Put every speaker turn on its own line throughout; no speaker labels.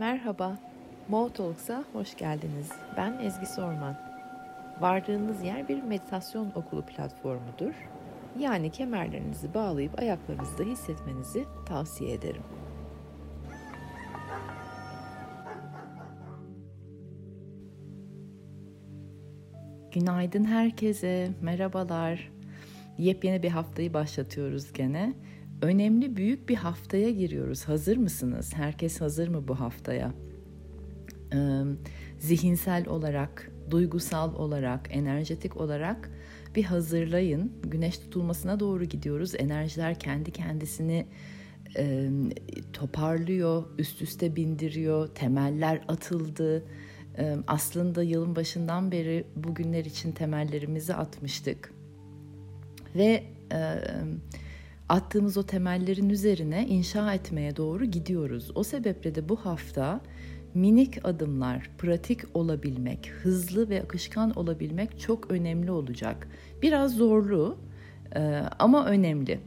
Merhaba, Mo hoş geldiniz. Ben Ezgi Sorman. Vardığınız yer bir meditasyon okulu platformudur. Yani kemerlerinizi bağlayıp ayaklarınızda hissetmenizi tavsiye ederim. Günaydın herkese, merhabalar. Yepyeni bir haftayı başlatıyoruz gene. Önemli büyük bir haftaya giriyoruz. Hazır mısınız? Herkes hazır mı bu haftaya? Ee, zihinsel olarak, duygusal olarak, enerjetik olarak bir hazırlayın. Güneş tutulmasına doğru gidiyoruz. Enerjiler kendi kendisini e, toparlıyor, üst üste bindiriyor, temeller atıldı. E, aslında yılın başından beri bugünler için temellerimizi atmıştık. Ve e, attığımız o temellerin üzerine inşa etmeye doğru gidiyoruz. O sebeple de bu hafta minik adımlar, pratik olabilmek, hızlı ve akışkan olabilmek çok önemli olacak. Biraz zorlu e, ama önemli.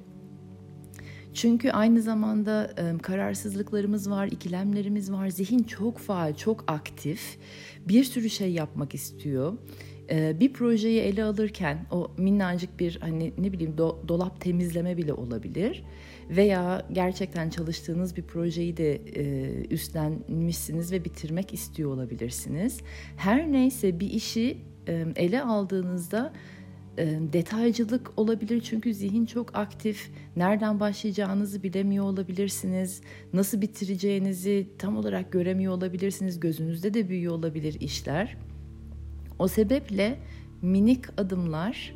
Çünkü aynı zamanda e, kararsızlıklarımız var, ikilemlerimiz var. Zihin çok faal, çok aktif. Bir sürü şey yapmak istiyor. E, bir projeyi ele alırken o minnacık bir hani ne bileyim do, dolap temizleme bile olabilir veya gerçekten çalıştığınız bir projeyi de e, üstlenmişsiniz ve bitirmek istiyor olabilirsiniz. Her neyse bir işi e, ele aldığınızda e, detaycılık olabilir çünkü zihin çok aktif. Nereden başlayacağınızı bilemiyor olabilirsiniz. Nasıl bitireceğinizi tam olarak göremiyor olabilirsiniz. Gözünüzde de büyüyor olabilir işler. O sebeple minik adımlar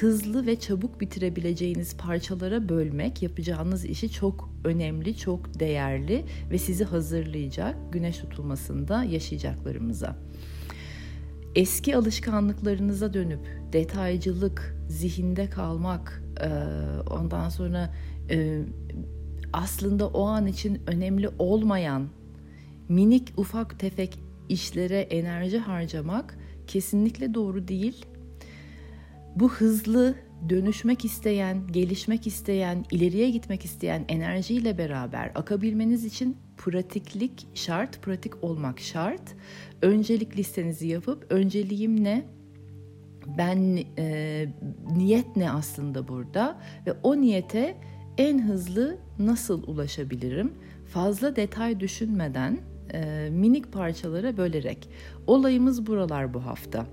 hızlı ve çabuk bitirebileceğiniz parçalara bölmek yapacağınız işi çok önemli, çok değerli ve sizi hazırlayacak güneş tutulmasında yaşayacaklarımıza. Eski alışkanlıklarınıza dönüp detaycılık, zihinde kalmak, ondan sonra aslında o an için önemli olmayan minik ufak tefek işlere enerji harcamak kesinlikle doğru değil. Bu hızlı dönüşmek isteyen, gelişmek isteyen, ileriye gitmek isteyen enerjiyle beraber akabilmeniz için pratiklik şart, pratik olmak şart. Öncelik listenizi yapıp önceliğim ne? Ben e, niyet ne aslında burada ve o niyete en hızlı nasıl ulaşabilirim? Fazla detay düşünmeden e, minik parçalara bölerek. Olayımız buralar bu hafta.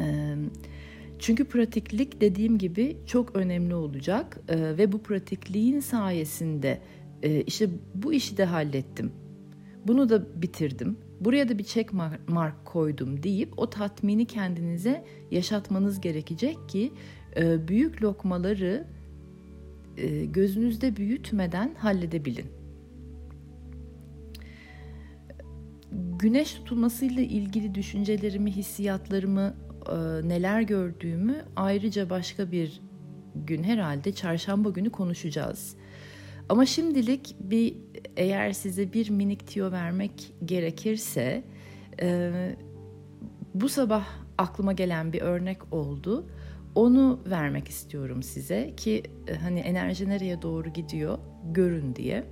E, çünkü pratiklik dediğim gibi çok önemli olacak e, ve bu pratikliğin sayesinde e, işte bu işi de hallettim. Bunu da bitirdim. Buraya da bir check mark koydum deyip o tatmini kendinize yaşatmanız gerekecek ki e, büyük lokmaları e, gözünüzde büyütmeden halledebilin. Güneş tutulmasıyla ilgili düşüncelerimi, hissiyatlarımı, e, neler gördüğümü ayrıca başka bir gün herhalde çarşamba günü konuşacağız. Ama şimdilik bir eğer size bir minik tiyo vermek gerekirse e, bu sabah aklıma gelen bir örnek oldu. Onu vermek istiyorum size ki e, hani enerji nereye doğru gidiyor görün diye.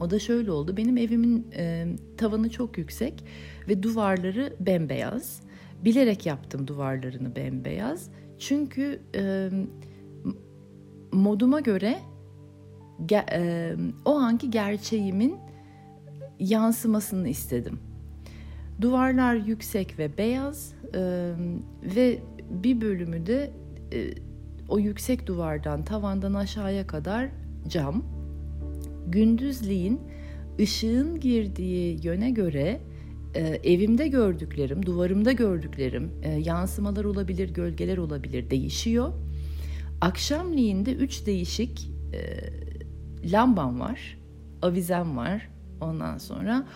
O da şöyle oldu. Benim evimin e, tavanı çok yüksek ve duvarları bembeyaz. Bilerek yaptım duvarlarını bembeyaz. Çünkü e, moduma göre ge, e, o anki gerçeğimin yansımasını istedim. Duvarlar yüksek ve beyaz e, ve bir bölümü de e, o yüksek duvardan tavandan aşağıya kadar cam gündüzliğin ışığın girdiği yöne göre e, evimde gördüklerim, duvarımda gördüklerim, e, yansımalar olabilir, gölgeler olabilir değişiyor. Akşamleyin de üç değişik e, lambam var, avizem var. Ondan sonra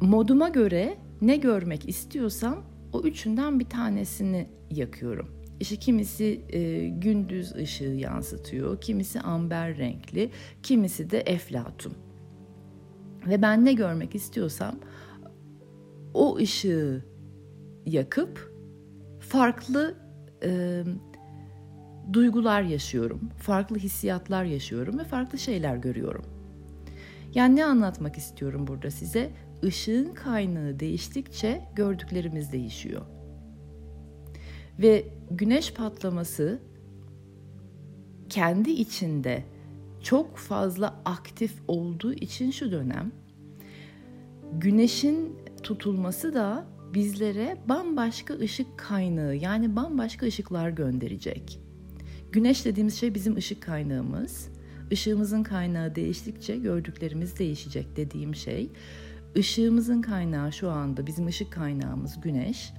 moduma göre ne görmek istiyorsam o üçünden bir tanesini yakıyorum. İşte kimisi e, gündüz ışığı yansıtıyor, kimisi amber renkli, kimisi de eflatun. Ve ben ne görmek istiyorsam o ışığı yakıp farklı e, duygular yaşıyorum, farklı hissiyatlar yaşıyorum ve farklı şeyler görüyorum. Yani ne anlatmak istiyorum burada size? Işığın kaynağı değiştikçe gördüklerimiz değişiyor. Ve güneş patlaması kendi içinde çok fazla aktif olduğu için şu dönem güneşin tutulması da bizlere bambaşka ışık kaynağı yani bambaşka ışıklar gönderecek. Güneş dediğimiz şey bizim ışık kaynağımız. Işığımızın kaynağı değiştikçe gördüklerimiz değişecek dediğim şey. Işığımızın kaynağı şu anda bizim ışık kaynağımız güneş.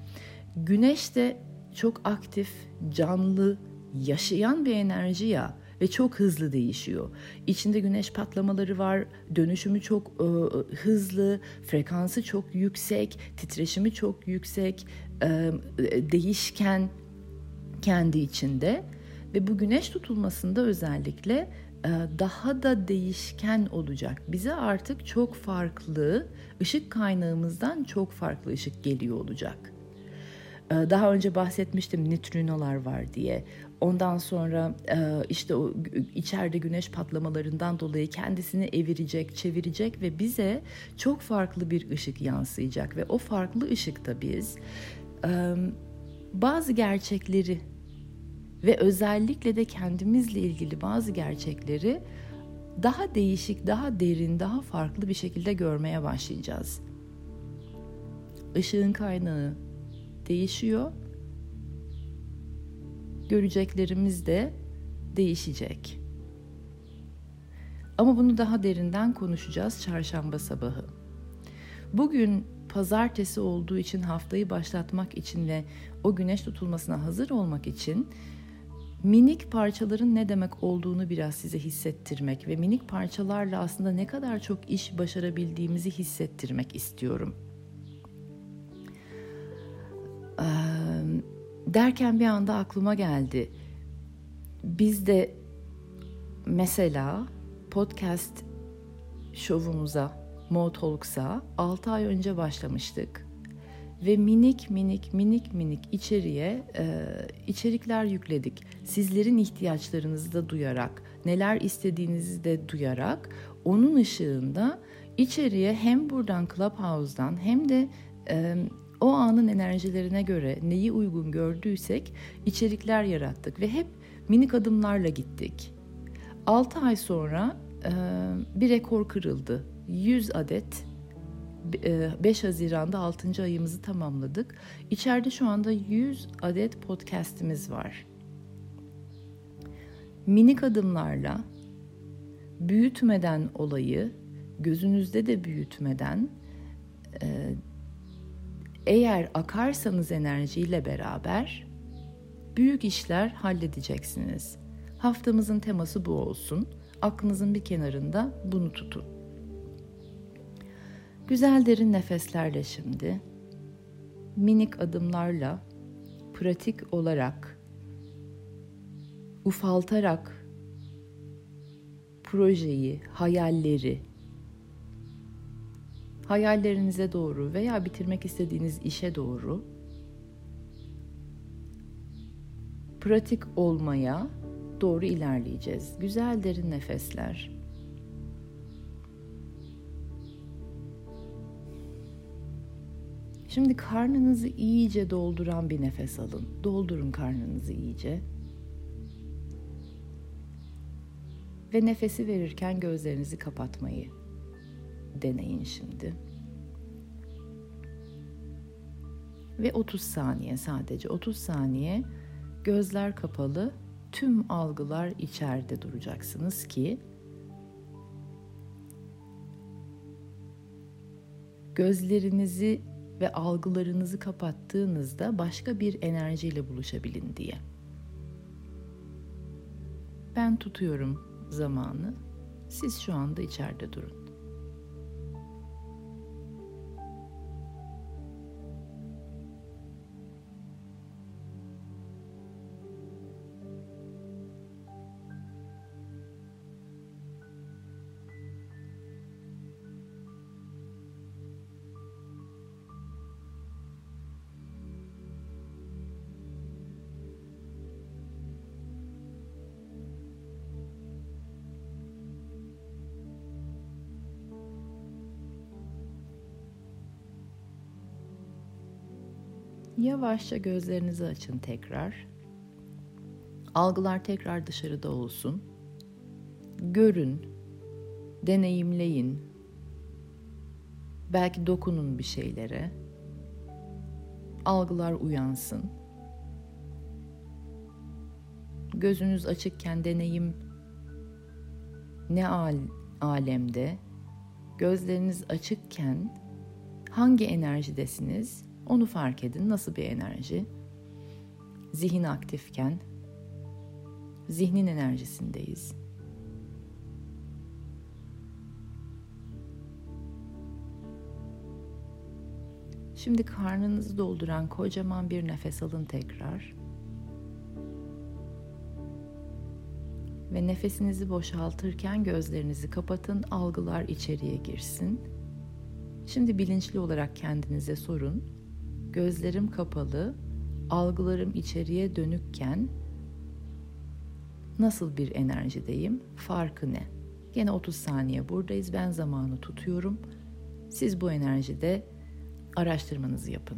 Güneş de çok aktif, canlı, yaşayan bir enerji ya ve çok hızlı değişiyor. İçinde güneş patlamaları var, dönüşümü çok e, hızlı, frekansı çok yüksek, titreşimi çok yüksek, e, değişken kendi içinde ve bu güneş tutulmasında özellikle e, daha da değişken olacak. Bize artık çok farklı ışık kaynağımızdan çok farklı ışık geliyor olacak. E, daha önce bahsetmiştim nötrinolar var diye. Ondan sonra e, işte o içeride güneş patlamalarından dolayı kendisini evirecek, çevirecek ve bize çok farklı bir ışık yansıyacak ve o farklı ışıkta biz e, bazı gerçekleri ve özellikle de kendimizle ilgili bazı gerçekleri daha değişik, daha derin, daha farklı bir şekilde görmeye başlayacağız. Işığın kaynağı değişiyor göreceklerimiz de değişecek. Ama bunu daha derinden konuşacağız çarşamba sabahı. Bugün pazartesi olduğu için haftayı başlatmak için ve o güneş tutulmasına hazır olmak için minik parçaların ne demek olduğunu biraz size hissettirmek ve minik parçalarla aslında ne kadar çok iş başarabildiğimizi hissettirmek istiyorum. Derken bir anda aklıma geldi. Biz de mesela podcast şovumuza, Mo Talks'a 6 ay önce başlamıştık. Ve minik minik minik minik içeriye e, içerikler yükledik. Sizlerin ihtiyaçlarınızı da duyarak, neler istediğinizi de duyarak onun ışığında içeriye hem buradan Clubhouse'dan hem de e, o anın enerjilerine göre neyi uygun gördüysek içerikler yarattık ve hep minik adımlarla gittik. 6 ay sonra bir rekor kırıldı. 100 adet 5 e, Haziran'da 6. ayımızı tamamladık. İçeride şu anda 100 adet podcast'imiz var. Minik adımlarla büyütmeden olayı, gözünüzde de büyütmeden eğer akarsanız enerjiyle beraber büyük işler halledeceksiniz. Haftamızın teması bu olsun. Aklınızın bir kenarında bunu tutun. Güzel derin nefeslerle şimdi minik adımlarla pratik olarak ufaltarak projeyi, hayalleri, hayallerinize doğru veya bitirmek istediğiniz işe doğru pratik olmaya doğru ilerleyeceğiz. Güzel derin nefesler. Şimdi karnınızı iyice dolduran bir nefes alın. Doldurun karnınızı iyice. Ve nefesi verirken gözlerinizi kapatmayı deneyin şimdi. Ve 30 saniye sadece 30 saniye gözler kapalı tüm algılar içeride duracaksınız ki gözlerinizi ve algılarınızı kapattığınızda başka bir enerjiyle buluşabilin diye. Ben tutuyorum zamanı. Siz şu anda içeride durun. Yavaşça gözlerinizi açın tekrar. Algılar tekrar dışarıda olsun. Görün, deneyimleyin. Belki dokunun bir şeylere. Algılar uyansın. Gözünüz açıkken deneyim ne al alemde? Gözleriniz açıkken hangi enerjidesiniz? Onu fark edin. Nasıl bir enerji? Zihin aktifken zihnin enerjisindeyiz. Şimdi karnınızı dolduran kocaman bir nefes alın tekrar. Ve nefesinizi boşaltırken gözlerinizi kapatın, algılar içeriye girsin. Şimdi bilinçli olarak kendinize sorun. Gözlerim kapalı, algılarım içeriye dönükken nasıl bir enerjideyim? Farkı ne? Gene 30 saniye buradayız. Ben zamanı tutuyorum. Siz bu enerjide araştırmanızı yapın.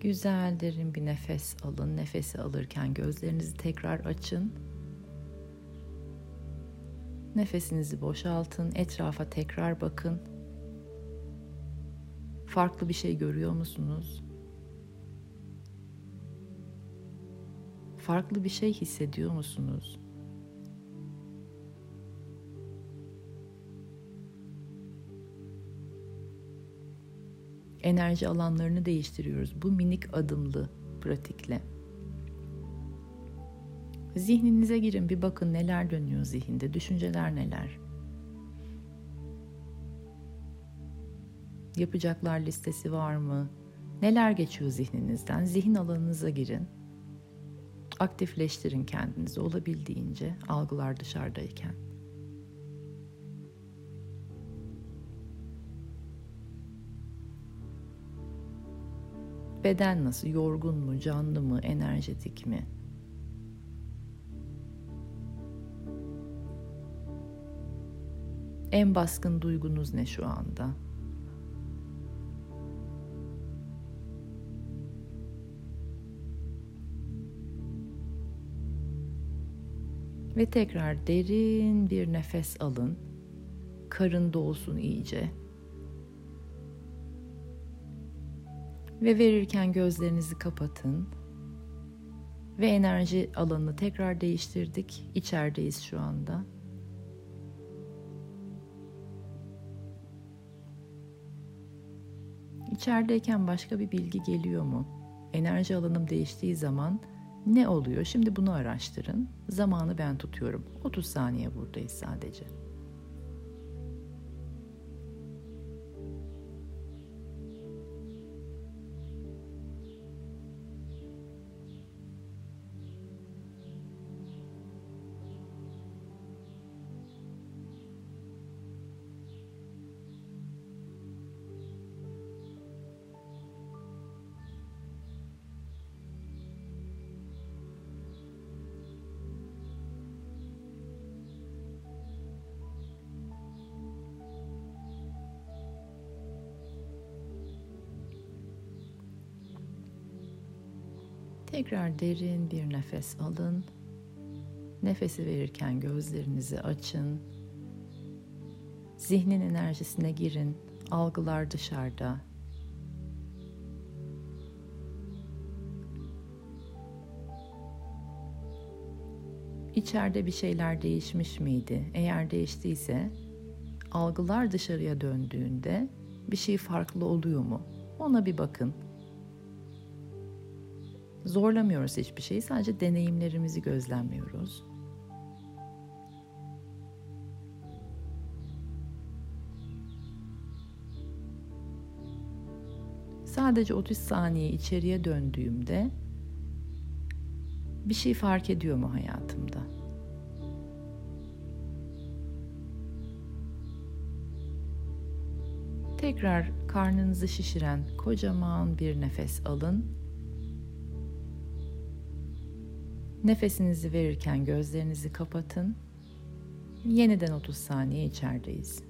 Güzel derin bir nefes alın. Nefesi alırken gözlerinizi tekrar açın. Nefesinizi boşaltın. Etrafa tekrar bakın. Farklı bir şey görüyor musunuz? Farklı bir şey hissediyor musunuz? Enerji alanlarını değiştiriyoruz bu minik adımlı pratikle. Zihninize girin bir bakın neler dönüyor zihinde, düşünceler neler. Yapacaklar listesi var mı? Neler geçiyor zihninizden? Zihin alanınıza girin. Aktifleştirin kendinizi olabildiğince algılar dışarıdayken. Beden nasıl? Yorgun mu, canlı mı, enerjetik mi? En baskın duygunuz ne şu anda? Ve tekrar derin bir nefes alın. Karın dolsun iyice. Ve verirken gözlerinizi kapatın. Ve enerji alanını tekrar değiştirdik. İçerideyiz şu anda. İçerideyken başka bir bilgi geliyor mu? Enerji alanım değiştiği zaman ne oluyor? Şimdi bunu araştırın. Zamanı ben tutuyorum. 30 saniye buradayız sadece. Tekrar derin bir nefes alın. Nefesi verirken gözlerinizi açın. Zihnin enerjisine girin. Algılar dışarıda. İçeride bir şeyler değişmiş miydi? Eğer değiştiyse algılar dışarıya döndüğünde bir şey farklı oluyor mu? Ona bir bakın. Zorlamıyoruz hiçbir şeyi, sadece deneyimlerimizi gözlemliyoruz. Sadece 30 saniye içeriye döndüğümde bir şey fark ediyor mu hayatımda? Tekrar karnınızı şişiren kocaman bir nefes alın. Nefesinizi verirken gözlerinizi kapatın. Yeniden 30 saniye içerideyiz.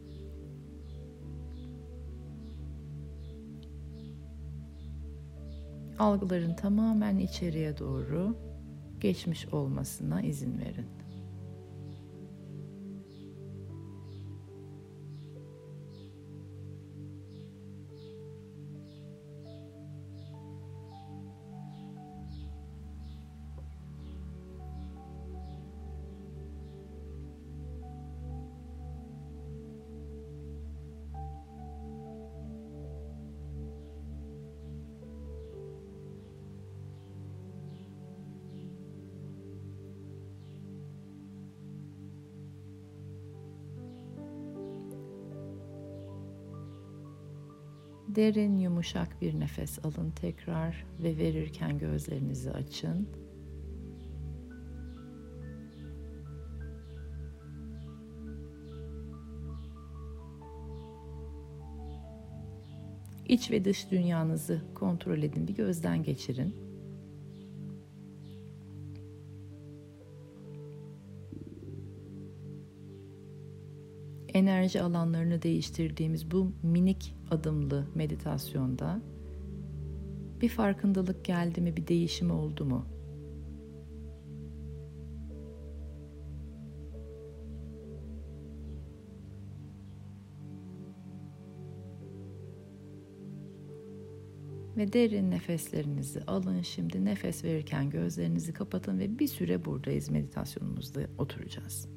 Algıların tamamen içeriye doğru geçmiş olmasına izin verin. Derin yumuşak bir nefes alın tekrar ve verirken gözlerinizi açın. İç ve dış dünyanızı kontrol edin, bir gözden geçirin. Enerji alanlarını değiştirdiğimiz bu minik adımlı meditasyonda bir farkındalık geldi mi, bir değişim oldu mu? Ve derin nefeslerinizi alın. Şimdi nefes verirken gözlerinizi kapatın ve bir süre buradayız meditasyonumuzda oturacağız.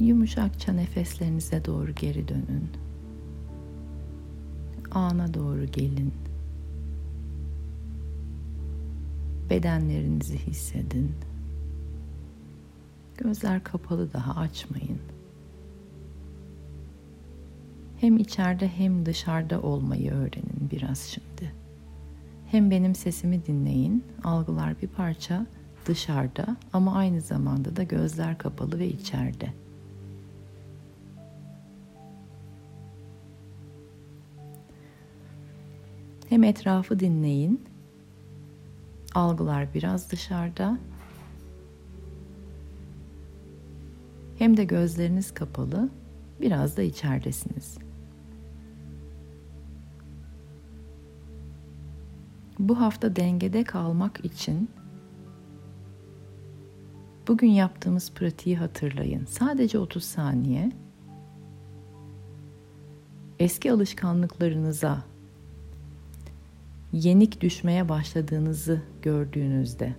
Yumuşakça nefeslerinize doğru geri dönün. Ana doğru gelin. Bedenlerinizi hissedin. Gözler kapalı daha açmayın. Hem içeride hem dışarıda olmayı öğrenin biraz şimdi. Hem benim sesimi dinleyin, algılar bir parça dışarıda ama aynı zamanda da gözler kapalı ve içeride. Hem etrafı dinleyin. Algılar biraz dışarıda. Hem de gözleriniz kapalı, biraz da içeridesiniz. Bu hafta dengede kalmak için bugün yaptığımız pratiği hatırlayın. Sadece 30 saniye eski alışkanlıklarınıza yenik düşmeye başladığınızı gördüğünüzde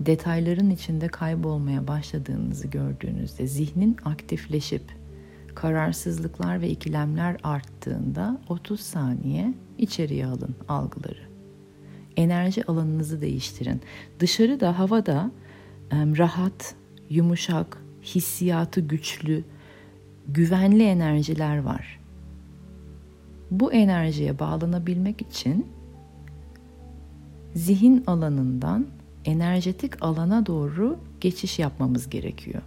detayların içinde kaybolmaya başladığınızı gördüğünüzde zihnin aktifleşip kararsızlıklar ve ikilemler arttığında 30 saniye içeriye alın algıları. Enerji alanınızı değiştirin. Dışarıda havada rahat, yumuşak, hissiyatı güçlü, güvenli enerjiler var. Bu enerjiye bağlanabilmek için zihin alanından enerjetik alana doğru geçiş yapmamız gerekiyor.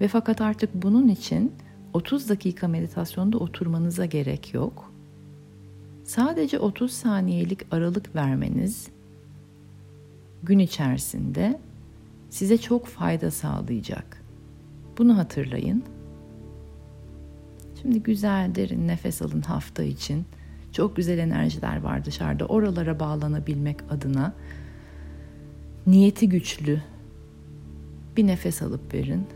Ve fakat artık bunun için 30 dakika meditasyonda oturmanıza gerek yok. Sadece 30 saniyelik aralık vermeniz gün içerisinde size çok fayda sağlayacak. Bunu hatırlayın. Şimdi güzel derin nefes alın hafta için. Çok güzel enerjiler var dışarıda. Oralara bağlanabilmek adına niyeti güçlü bir nefes alıp verin.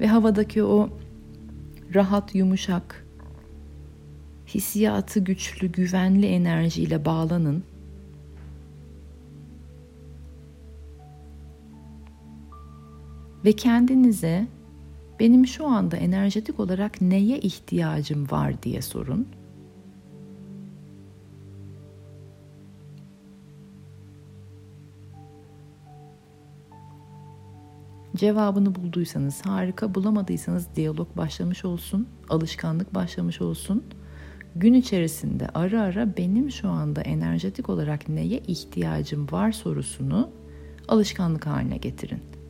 Ve havadaki o rahat, yumuşak, hissiyatı güçlü, güvenli enerjiyle bağlanın. Ve kendinize benim şu anda enerjetik olarak neye ihtiyacım var diye sorun. Cevabını bulduysanız harika, bulamadıysanız diyalog başlamış olsun, alışkanlık başlamış olsun. Gün içerisinde ara ara benim şu anda enerjetik olarak neye ihtiyacım var sorusunu alışkanlık haline getirin.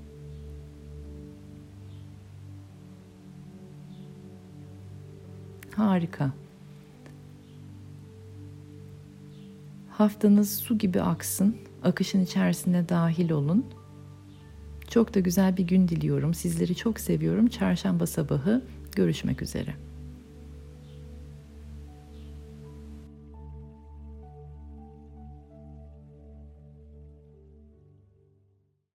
Harika. Haftanız su gibi aksın. Akışın içerisine dahil olun. Çok da güzel bir gün diliyorum. Sizleri çok seviyorum. Çarşamba sabahı görüşmek üzere.